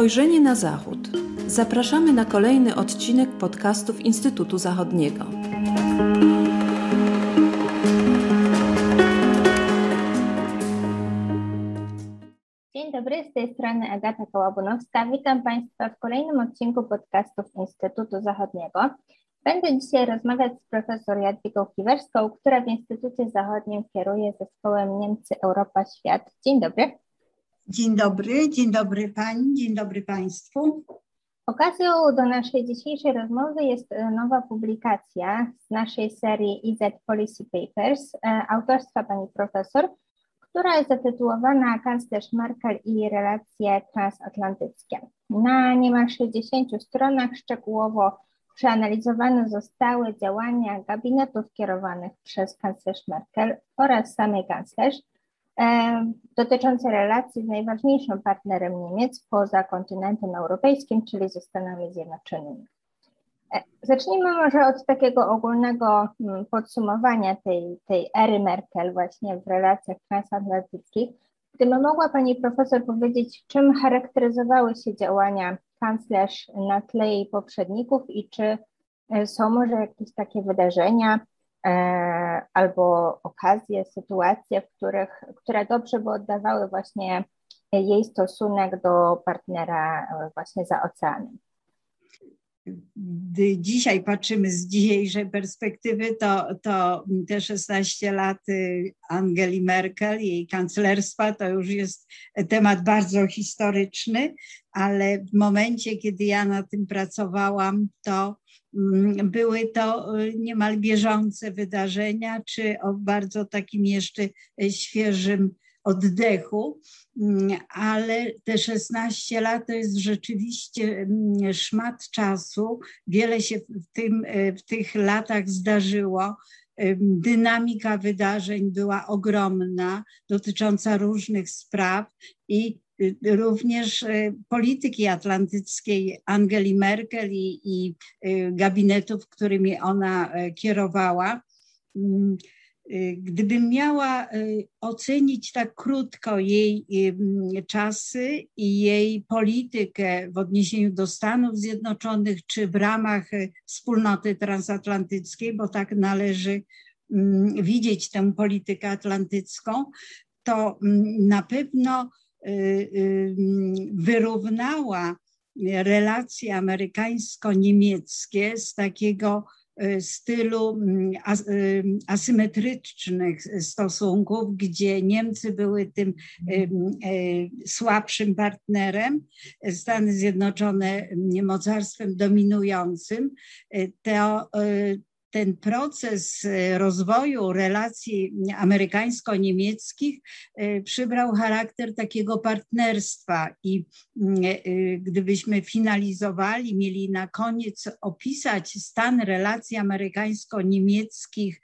Spojrzenie na Zachód. Zapraszamy na kolejny odcinek podcastów Instytutu Zachodniego. Dzień dobry, z tej strony Agata Kołabunowska. Witam Państwa w kolejnym odcinku podcastów Instytutu Zachodniego. Będę dzisiaj rozmawiać z profesor Jadwigą Kiwerską, która w Instytucie Zachodnim kieruje zespołem Niemcy Europa Świat. Dzień dobry. Dzień dobry, dzień dobry Pani, dzień dobry Państwu. Okazją do naszej dzisiejszej rozmowy jest e, nowa publikacja z naszej serii EZ Policy Papers e, autorstwa pani profesor, która jest zatytułowana Kanclerz Merkel i relacje transatlantyckie. Na niemal 60 stronach szczegółowo przeanalizowane zostały działania gabinetów kierowanych przez kanclerz Merkel oraz samej kanclerz dotyczące relacji z najważniejszym partnerem Niemiec poza kontynentem europejskim, czyli ze Stanami Zjednoczonymi. E, zacznijmy może od takiego ogólnego mm, podsumowania tej, tej ery Merkel właśnie w relacjach transatlantyckich. Gdyby mogła Pani Profesor powiedzieć, czym charakteryzowały się działania kanclerz na tle jej poprzedników i czy e, są może jakieś takie wydarzenia e, albo okazje, sytuacje, w których, które dobrze by oddawały właśnie jej stosunek do partnera e, właśnie za oceanem. Gdy dzisiaj patrzymy z dzisiejszej perspektywy, to, to te 16 lat y, Angeli Merkel, jej kanclerstwa, to już jest temat bardzo historyczny, ale w momencie, kiedy ja na tym pracowałam, to były to y, niemal bieżące wydarzenia, czy o bardzo takim jeszcze świeżym oddechu, mm, ale te 16 lat to jest rzeczywiście mm, szmat czasu. Wiele się w, tym, e, w tych latach zdarzyło. Dynamika wydarzeń była ogromna, dotycząca różnych spraw i y, również e, polityki atlantyckiej Angeli Merkel i, i y, gabinetów, którymi ona e, kierowała. Mm, gdybym miała ocenić tak krótko jej czasy i jej politykę w odniesieniu do Stanów Zjednoczonych, czy w ramach wspólnoty transatlantyckiej, bo tak należy mm, widzieć tę politykę atlantycką, to mm, na pewno wyrównała relacje amerykańsko-niemieckie z takiego E, stylu mm, asymetrycznych stosunków, gdzie Niemcy były tym e, słabszym partnerem, Stany Zjednoczone mocarstwem dominującym, to ten proces e, rozwoju relacji amerykańsko-niemieckich e, przybrał charakter takiego partnerstwa i e, gdybyśmy finalizowali, mieli na koniec opisać stan relacji amerykańsko-niemieckich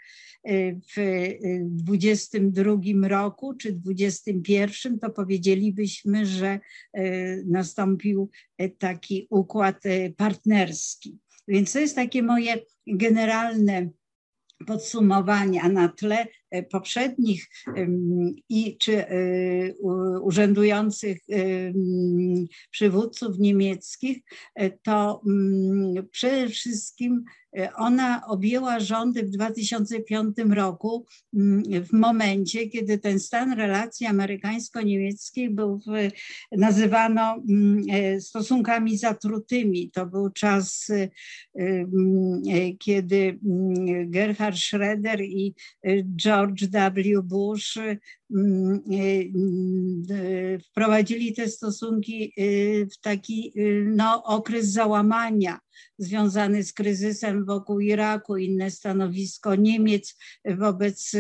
w 22 roku czy 21, to powiedzielibyśmy, że nastąpił taki układ partnerski. Więc to jest takie moje generalne podsumowania na tle poprzednich i czy e, urzędujących przywódców niemieckich, e, to mm, przede wszystkim ona objęła rządy w 2005 roku, mm, w momencie, kiedy ten stan relacji amerykańsko-niemieckich był, nazywano mm, stosunkami zatrutymi. To był czas, kiedy Gerhard Schroeder i George W. Bush Mm, y, y, wprowadzili te stosunki y, w taki no, okres załamania związany z kryzysem wokół Iraku, inne stanowisko Niemiec wobec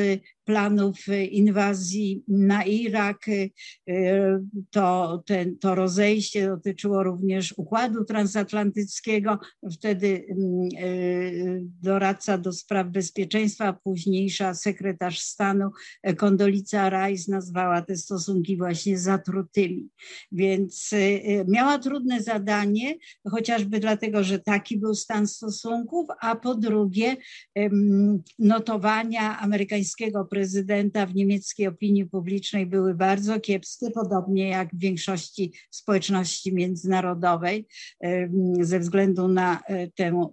planów inwazji na Irak. To, ten, to rozejście dotyczyło również układu transatlantyckiego. Wtedy mm, doradca do spraw bezpieczeństwa, późniejsza sekretarz stanu Kondolica Rice nazwała te stosunki właśnie zatrutymi. Więc y, y, miała trudne zadanie, chociażby dlatego, że taki był stan stosunków, a po drugie notowania amerykańskiego prezydenta w niemieckiej opinii publicznej były bardzo kiepskie, podobnie jak w większości społeczności międzynarodowej, ze względu na e, tę e,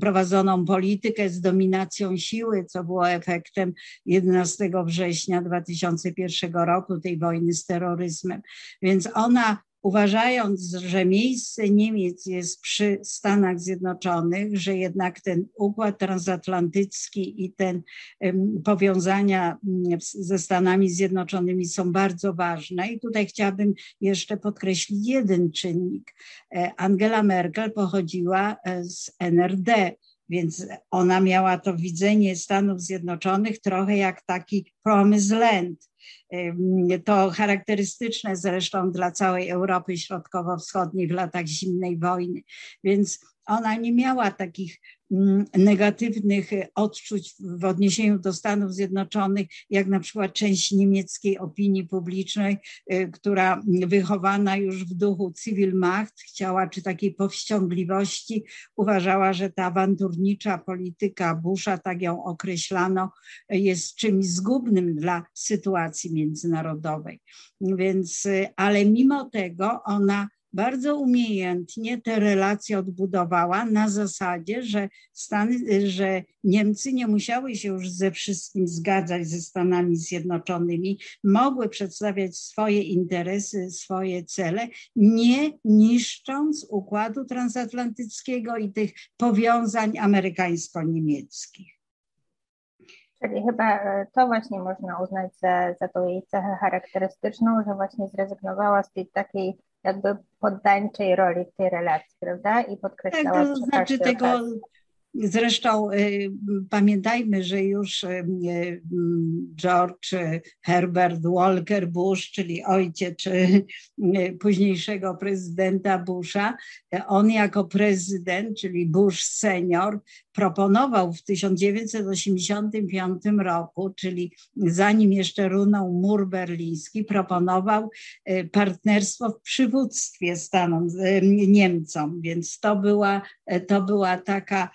prowadzoną politykę z dominacją siły, co było efektem 11 września 2001 roku, tej wojny z terroryzmem. Więc ona uważając, że miejsce Niemiec jest przy Stanach Zjednoczonych, że jednak ten układ transatlantycki i ten powiązania mm, ze Stanami Zjednoczonymi są bardzo ważne. I tutaj chciałabym jeszcze podkreślić jeden czynnik. E, Angela Merkel pochodziła e, z NRD. Więc ona miała to widzenie Stanów Zjednoczonych trochę jak taki promised land, to charakterystyczne zresztą dla całej Europy Środkowo-Wschodniej w latach zimnej wojny. Więc ona nie miała takich negatywnych odczuć w odniesieniu do Stanów Zjednoczonych, jak na przykład część niemieckiej opinii publicznej, y, która wychowana już w duchu Macht chciała, czy takiej powściągliwości, uważała, że ta awanturnicza polityka Busha, tak ją określano, jest czymś zgubnym dla sytuacji międzynarodowej. Więc, ale mimo tego ona bardzo umiejętnie te relacje odbudowała na zasadzie, że, Stany, że Niemcy nie musiały się już ze wszystkim zgadzać ze Stanami Zjednoczonymi, mogły przedstawiać swoje interesy, swoje cele, nie niszcząc układu transatlantyckiego i tych powiązań amerykańsko-niemieckich. Czyli chyba e, to właśnie można uznać za, za tą jej cechę charakterystyczną, że właśnie zrezygnowała z tej takiej jakby poddańczej roli w tej relacji, prawda? I podkreślała tak, to znaczy tego, okazji. Zresztą y, pamiętajmy, że już y, y, George Herbert Walker Bush, czyli ojciec późniejszego prezydenta Busha, on jako prezydent, czyli Bush senior, proponował w 1985 roku, czyli zanim jeszcze runął mur berliński, proponował partnerstwo w przywództwie Stanom, Niemcom, więc to była, to była taka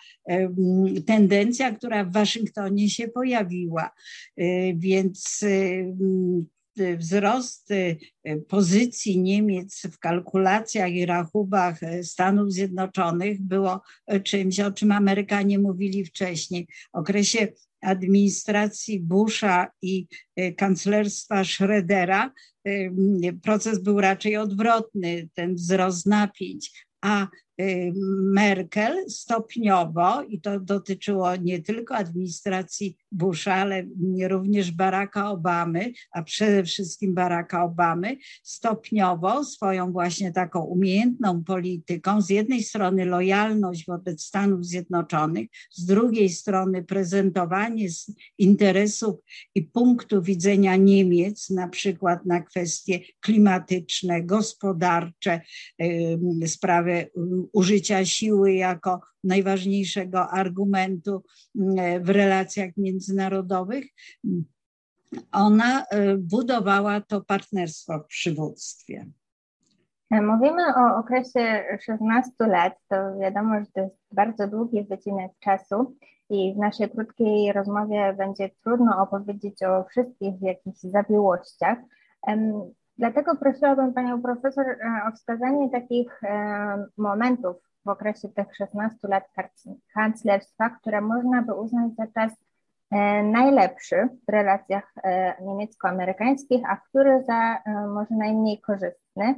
tendencja, która w Waszyngtonie się pojawiła. E, więc e, wzrost e, pozycji Niemiec w kalkulacjach i rachubach Stanów Zjednoczonych było czymś, o czym Amerykanie mówili wcześniej. W okresie administracji Busha i kanclerstwa Schrödera proces był raczej odwrotny, ten wzrost napięć, a Merkel stopniowo, i to dotyczyło nie tylko administracji Busha, ale również Baracka Obamy, a przede wszystkim Baracka Obamy, stopniowo swoją właśnie taką umiejętną polityką, z jednej strony lojalność wobec Stanów Zjednoczonych, z drugiej strony prezentowanie interesów i punktu widzenia Niemiec, na przykład na kwestie klimatyczne, gospodarcze, sprawy użycia siły jako najważniejszego argumentu mm, w relacjach międzynarodowych, ona e, budowała to partnerstwo w przywództwie. Mówimy o okresie 16 lat, to wiadomo, że to jest bardzo długi wycinek czasu i w naszej krótkiej rozmowie będzie trudno opowiedzieć o wszystkich jakichś zawiłościach. Dlatego prosiłabym Panią Profesor e, o wskazanie takich e, momentów w okresie tych 16 lat kanclerstwa, które można by uznać za czas e, najlepszy w relacjach niemiecko-amerykańskich, a który za może najmniej korzystny.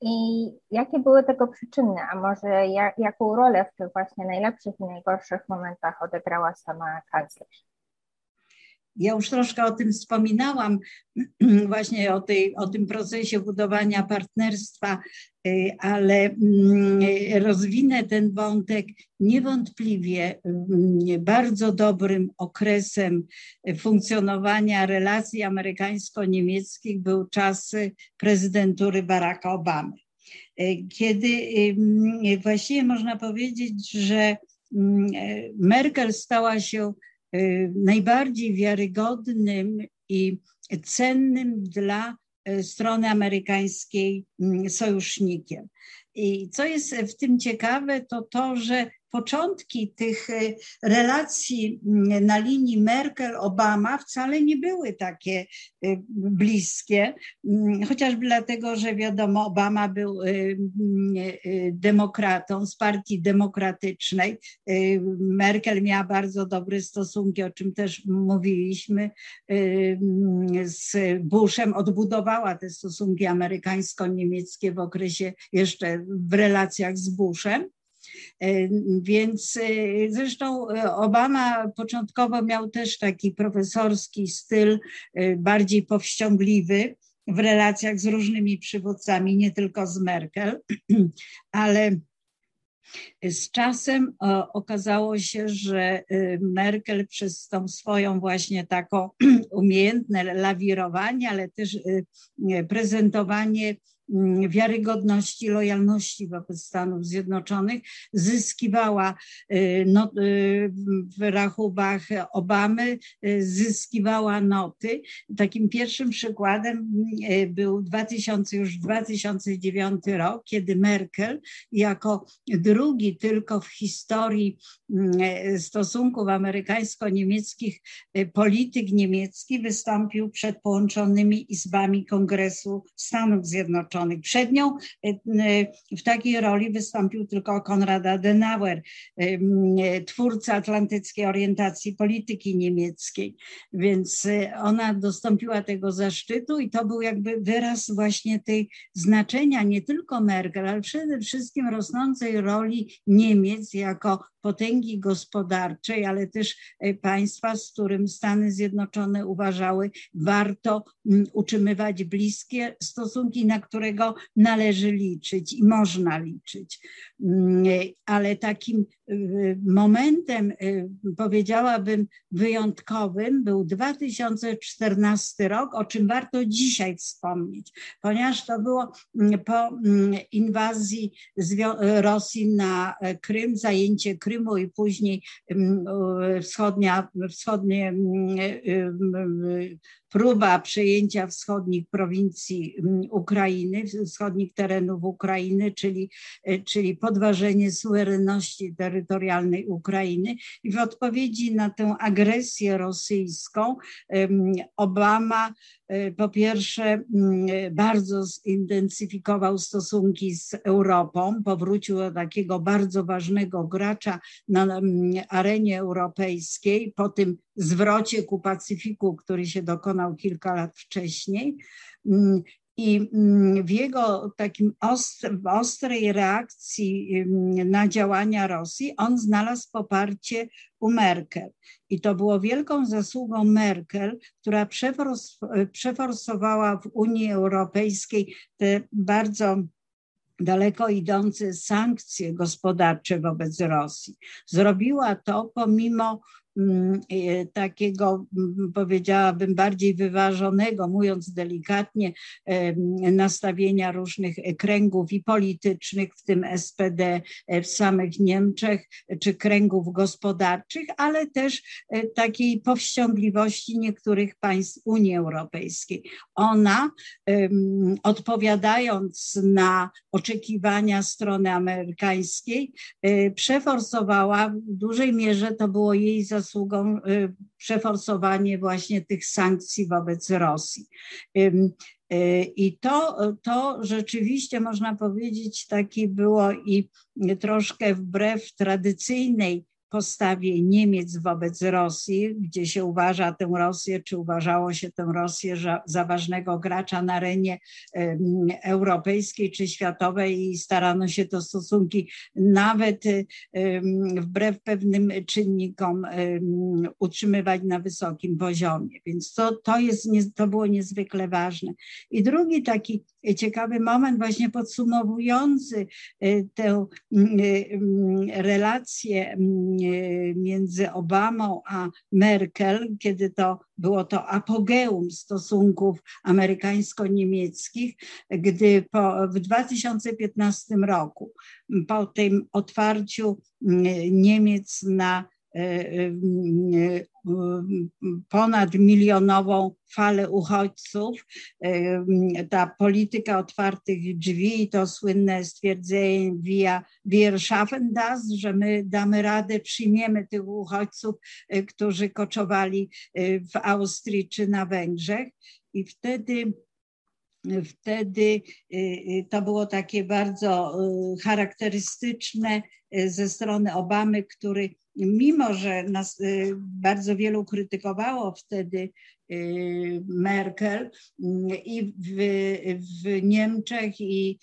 I jakie były tego przyczyny, a może jaką rolę w tych właśnie najlepszych i najgorszych momentach odegrała sama kanclerz? Ja już troszkę o tym wspominałam, właśnie o, tej, o tym procesie budowania partnerstwa, y, ale mm, rozwinę ten wątek. Niewątpliwie mm, bardzo dobrym okresem funkcjonowania relacji amerykańsko-niemieckich był czas prezydentury Baracka Obamy. Y, kiedy y, właściwie można powiedzieć, że Merkel stała się najbardziej wiarygodnym i cennym dla y, strony amerykańskiej mm, sojusznikiem. I co jest w tym ciekawe, to to, że początki tych e, relacji mm, na linii Merkel-Obama wcale nie były takie e, bliskie, mm, chociażby dlatego, że wiadomo, Obama był e, mm, demokratą z partii demokratycznej. Merkel miała bardzo dobre stosunki, o czym też mówiliśmy, z Bushem, odbudowała te stosunki amerykańsko-niemieckie w okresie jeszcze w relacjach z Bushem. E, więc e, zresztą e, Obama początkowo miał też taki profesorski styl, bardziej powściągliwy w relacjach z różnymi przywódcami, nie tylko z Merkel, ale z czasem okazało się, że Merkel przez tą swoją właśnie taką umiejętne lawirowanie, ale też prezentowanie wiarygodności, lojalności wobec Stanów Zjednoczonych zyskiwała y, no, y, w rachubach Obamy, y, zyskiwała noty. Takim pierwszym przykładem był 2000, już 2009 rok, kiedy Merkel jako drugi tylko w historii stosunków amerykańsko-niemieckich polityk niemiecki wystąpił przed połączonymi izbami Kongresu Stanów Zjednoczonych. Zjednoczonych. Przed nią y, y, w takiej roli wystąpił tylko Konrad Adenauer, y, twórca atlantyckiej orientacji polityki niemieckiej. Więc ona dostąpiła tego zaszczytu i to był jakby wyraz właśnie tej znaczenia nie tylko Merkel, ale przede wszystkim rosnącej roli Niemiec jako potęgi gospodarczej, ale też państwa, z którym Stany Zjednoczone uważały, warto utrzymywać bliskie stosunki, na które którego należy liczyć i można liczyć. Mm, ale takim momentem, y, powiedziałabym, wyjątkowym był 2014 rok, o czym warto dzisiaj wspomnieć, ponieważ to było mm, po mm, inwazji Rosji na e, Krym, zajęcie Krymu i później wschodnia, wschodnie y, próba przejęcia wschodnich prowincji Ukrainy, wschodnich terenów Ukrainy, czyli, e, czyli podważenie suwerenności terytorialnej Ukrainy. I w odpowiedzi na tę agresję rosyjską Obama e, po pierwsze bardzo zintensyfikował stosunki z Europą, powrócił do takiego bardzo ważnego gracza na arenie europejskiej po tym zwrocie ku Pacyfiku, który się dokonał kilka lat wcześniej. I mm, w jego takim ostrej reakcji mm, na działania Rosji on znalazł poparcie u Merkel. I to było wielką zasługą Merkel, która przefors, przeforsowała w Unii Europejskiej te bardzo daleko idące sankcje gospodarcze wobec Rosji. Zrobiła to pomimo takiego, mm, powiedziałabym, bardziej wyważonego, mówiąc delikatnie, nastawienia różnych kręgów i politycznych, w tym SPD e, w samych Niemczech, czy kręgów gospodarczych, ale też e, takiej powściągliwości niektórych państw Unii Europejskiej. Ona, odpowiadając na oczekiwania strony amerykańskiej, e, przeforsowała w dużej mierze, to było jej zasługą, zasługą y, przeforsowanie właśnie tych sankcji wobec Rosji. Y, I to, to rzeczywiście można powiedzieć, taki było i troszkę wbrew tradycyjnej postawie Niemiec wobec Rosji, gdzie się uważa tę Rosję, czy uważało się tę Rosję za ważnego gracza na arenie europejskiej czy światowej i starano się to stosunki nawet wbrew pewnym czynnikom utrzymywać na wysokim poziomie. Więc to, to, jest, to było niezwykle ważne. I drugi taki ciekawy moment, właśnie podsumowujący y, tę relację między Obamą a Merkel, kiedy to było to apogeum stosunków amerykańsko-niemieckich, gdy po, w 2015 roku, po tym otwarciu Niemiec na ponad milionową falę uchodźców. Ta polityka otwartych drzwi, to słynne stwierdzenie via Wir schaffen das, że my damy radę, przyjmiemy tych uchodźców, którzy koczowali w Austrii czy na Węgrzech. I wtedy wtedy y, y, to było takie bardzo y, charakterystyczne ze strony Obamy, który mimo, że nas bardzo wielu krytykowało wtedy Merkel i w, w Niemczech i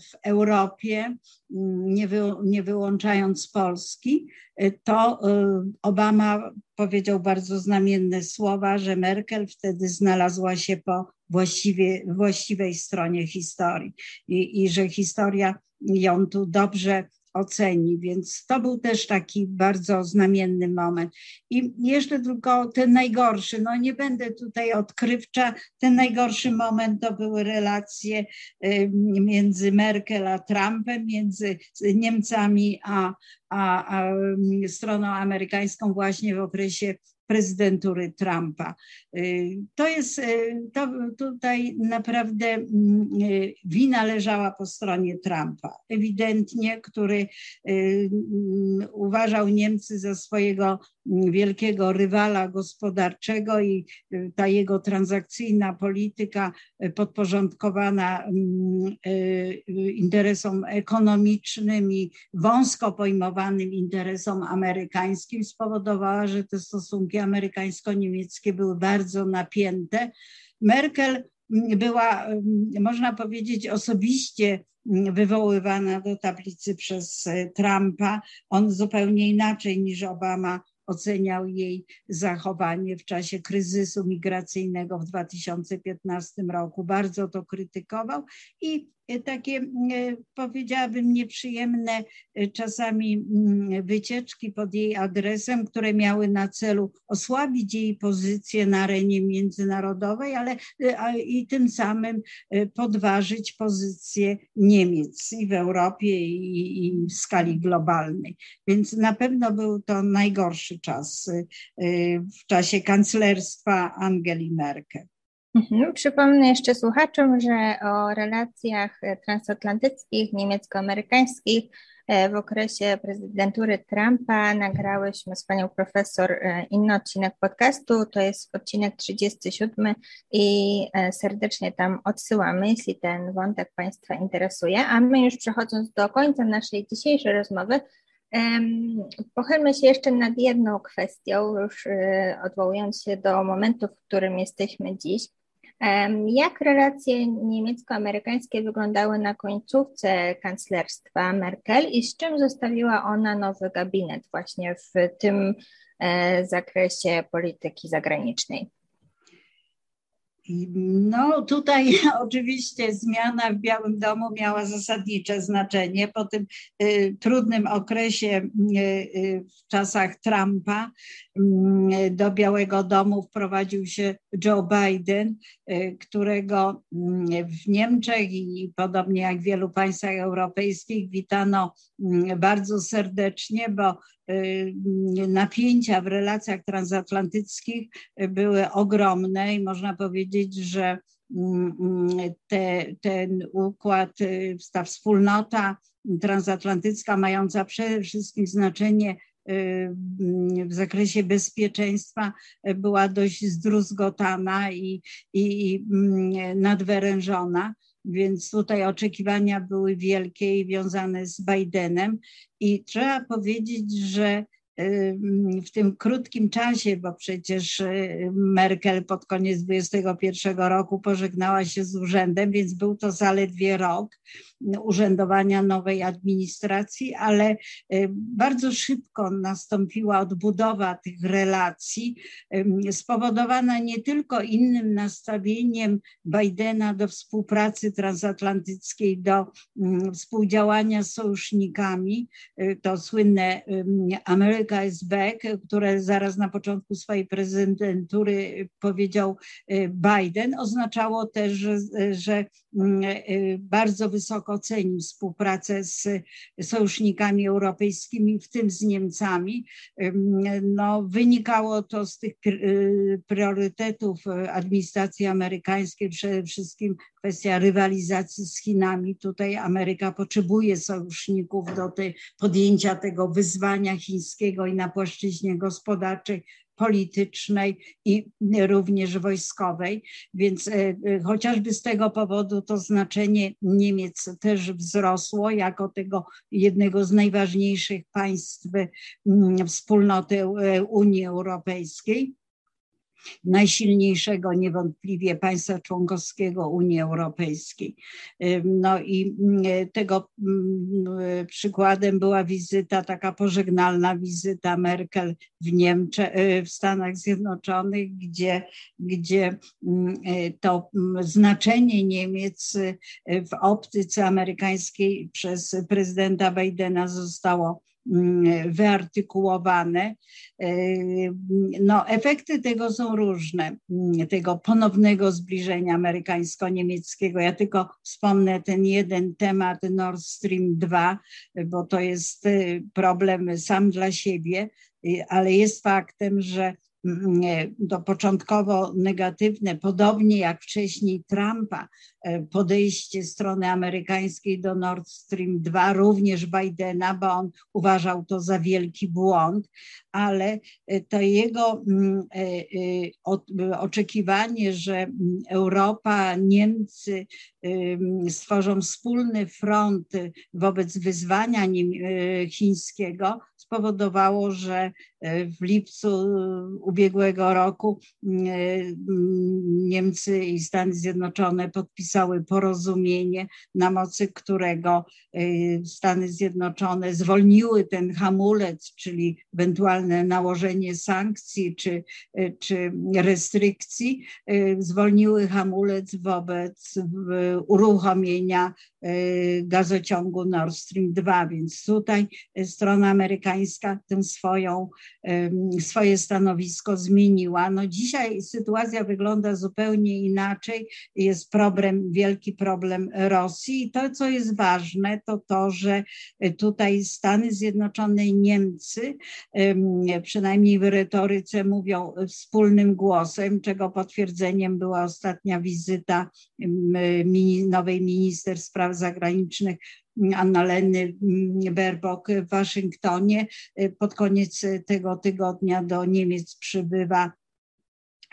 w Europie, nie, wy, nie wyłączając Polski, to Obama powiedział bardzo znamienne słowa, że Merkel wtedy znalazła się po właściwie, właściwej stronie historii i, i że historia ją tu dobrze oceni, więc to był też taki bardzo znamienny moment. I jeszcze tylko ten najgorszy, no nie będę tutaj odkrywcza, ten najgorszy moment to były relacje y, między Merkel a Trumpem, między Niemcami a, a, a stroną amerykańską właśnie w okresie prezydentury Trumpa. Y, to jest, y, to tutaj naprawdę mm, y, wina leżała po stronie Trumpa. Ewidentnie, który mm, uważał Niemcy za swojego wielkiego rywala gospodarczego i ta jego transakcyjna polityka podporządkowana mm, interesom ekonomicznym i wąsko pojmowanym interesom amerykańskim spowodowała, że te stosunki amerykańsko-niemieckie były bardzo napięte. Merkel mm, była, mm, można powiedzieć, osobiście wywoływana do tablicy przez Trumpa. On zupełnie inaczej niż Obama oceniał jej zachowanie w czasie kryzysu migracyjnego w 2015 roku. Bardzo to krytykował i takie, e, powiedziałabym, nieprzyjemne e, czasami mm, wycieczki pod jej adresem, które miały na celu osłabić jej pozycję na arenie międzynarodowej, ale e, i tym samym podważyć pozycję Niemiec i w Europie, i, i w skali globalnej. Więc na pewno był to najgorszy czas w czasie kanclerstwa Angeli Merkel. Mhm. Przypomnę jeszcze słuchaczom, że o relacjach transatlantyckich, niemiecko-amerykańskich e, w okresie prezydentury Trumpa nagrałyśmy z panią profesor e, inny odcinek podcastu, to jest odcinek 37 i e, serdecznie tam odsyłamy, jeśli ten wątek Państwa interesuje. A my już przechodząc do końca naszej dzisiejszej rozmowy, Pochylmy się jeszcze nad jedną kwestią, już odwołując się do momentu, w którym jesteśmy dziś. Jak relacje niemiecko-amerykańskie wyglądały na końcówce kanclerstwa Merkel i z czym zostawiła ona nowy gabinet właśnie w tym e, zakresie polityki zagranicznej? No tutaj oczywiście zmiana w Białym Domu miała zasadnicze znaczenie. Po tym y, trudnym okresie y, y, w czasach Trumpa mm, do Białego Domu wprowadził się Joe Biden, którego mm, w Niemczech i podobnie jak w wielu państwach europejskich witano mm, bardzo serdecznie, bo napięcia w relacjach transatlantyckich były ogromne i można powiedzieć, że mm, mm, te, ten układ, y, ta wspólnota transatlantycka mająca przede wszystkim znaczenie y, w zakresie bezpieczeństwa była dość zdruzgotana i, i, i mm, nadwyrężona więc tutaj oczekiwania były wielkie i wiązane z Bidenem. I trzeba powiedzieć, że w tym krótkim czasie, bo przecież y, Merkel pod koniec 2021 roku pożegnała się z urzędem, więc był to zaledwie rok urzędowania nowej administracji, ale y, bardzo szybko nastąpiła odbudowa tych relacji, spowodowana nie tylko innym nastawieniem Bidena do współpracy transatlantyckiej, do współdziałania z sojusznikami, y, to słynne American Is back, które zaraz na początku swojej prezydentury powiedział Biden, oznaczało też, że, że mm, bardzo wysoko ceni współpracę z sojusznikami europejskimi, w tym z Niemcami. No, wynikało to z tych priorytetów administracji amerykańskiej, przede wszystkim kwestia rywalizacji z Chinami. Tutaj Ameryka potrzebuje sojuszników do tej, podjęcia tego wyzwania chińskiego i na płaszczyźnie gospodarczej politycznej i również wojskowej, więc e, e, chociażby z tego powodu to znaczenie Niemiec też wzrosło jako tego jednego z najważniejszych państw wspólnoty e, Unii Europejskiej najsilniejszego niewątpliwie państwa członkowskiego Unii Europejskiej. No i mm, tego mm, przykładem była wizyta, taka pożegnalna wizyta Merkel w Niemczech, e, w Stanach Zjednoczonych, gdzie, gdzie mm, e, to znaczenie Niemiec e, w optyce amerykańskiej przez prezydenta Bidena zostało wyartykułowane. E, no, efekty tego są różne, mm, tego ponownego zbliżenia amerykańsko-niemieckiego. Ja tylko wspomnę ten jeden temat Nord Stream 2, bo to jest e, problem sam dla siebie, e, ale jest faktem, że to początkowo negatywne, podobnie jak wcześniej Trumpa, e, podejście strony amerykańskiej do Nord Stream 2, również Bidena, bo on uważał to za wielki błąd, ale e, to jego mm, e, oczekiwanie, że Europa, Niemcy stworzą wspólny front wobec wyzwania chińskiego, spowodowało, że w lipcu ubiegłego roku Niemcy i Stany Zjednoczone podpisały porozumienie, na mocy którego Stany Zjednoczone zwolniły ten hamulec, czyli ewentualne nałożenie sankcji czy, czy restrykcji, zwolniły hamulec wobec uruchomienia gazociągu Nord Stream 2, więc tutaj strona amerykańska tę swoją swoje stanowisko zmieniła. No dzisiaj sytuacja wygląda zupełnie inaczej. Jest problem, wielki problem Rosji i to, co jest ważne, to to, że tutaj Stany Zjednoczone i Niemcy, przynajmniej w retoryce, mówią wspólnym głosem, czego potwierdzeniem była ostatnia wizyta nowej minister spraw zagranicznych Annaleny Baerbock w Waszyngtonie. Pod koniec tego tygodnia do Niemiec przybywa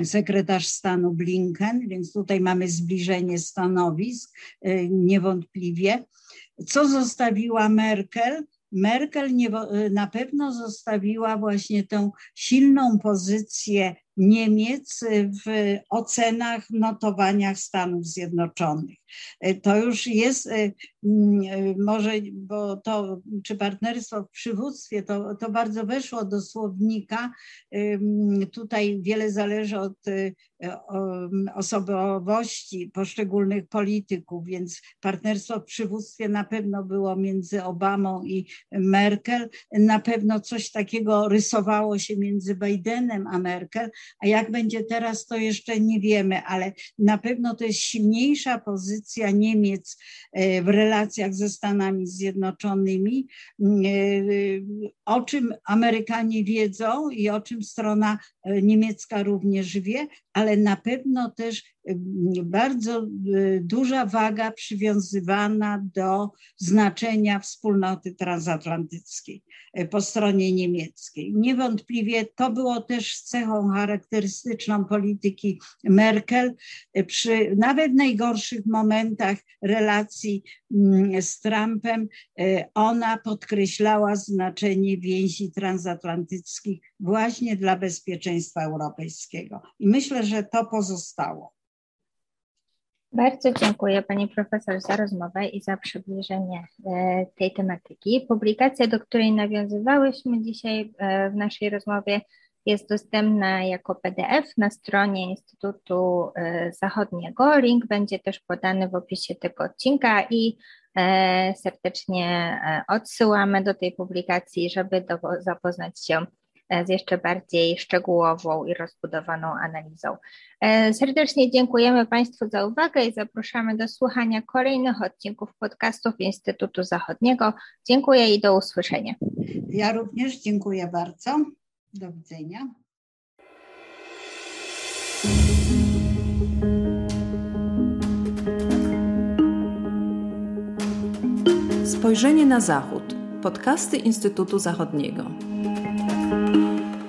sekretarz stanu Blinken, więc tutaj mamy zbliżenie stanowisk niewątpliwie. Co zostawiła Merkel? Merkel nie, na pewno zostawiła właśnie tę silną pozycję Niemiec w ocenach, notowaniach Stanów Zjednoczonych. To już jest mm, może, bo to, czy partnerstwo w przywództwie, to, to bardzo weszło do słownika. Tutaj wiele zależy od osobowości poszczególnych polityków, więc partnerstwo w przywództwie na pewno było między Obamą i Merkel. Na pewno coś takiego rysowało się między Bidenem a Merkel, a jak będzie teraz, to jeszcze nie wiemy, ale na pewno to jest silniejsza pozycja Niemiec e, w relacjach ze Stanami Zjednoczonymi, e, o czym Amerykanie wiedzą i o czym strona e, niemiecka również wie, ale na pewno też bardzo duża waga przywiązywana do znaczenia wspólnoty transatlantyckiej po stronie niemieckiej. Niewątpliwie to było też cechą charakterystyczną polityki Merkel. Przy nawet najgorszych momentach relacji mm, z Trumpem ona podkreślała znaczenie więzi transatlantyckich właśnie dla bezpieczeństwa europejskiego. I myślę, że to pozostało. Bardzo dziękuję Pani Profesor za rozmowę i za przybliżenie e, tej tematyki. Publikacja, do której nawiązywałyśmy dzisiaj e, w naszej rozmowie, jest dostępna jako PDF na stronie Instytutu e, Zachodniego. Link będzie też podany w opisie tego odcinka i Serdecznie odsyłamy do tej publikacji, żeby zapoznać się z jeszcze bardziej szczegółową i rozbudowaną analizą. Serdecznie dziękujemy Państwu za uwagę i zapraszamy do słuchania kolejnych odcinków podcastów Instytutu Zachodniego. Dziękuję i do usłyszenia. Ja również dziękuję bardzo. Do widzenia. Spojrzenie na Zachód. Podcasty Instytutu Zachodniego.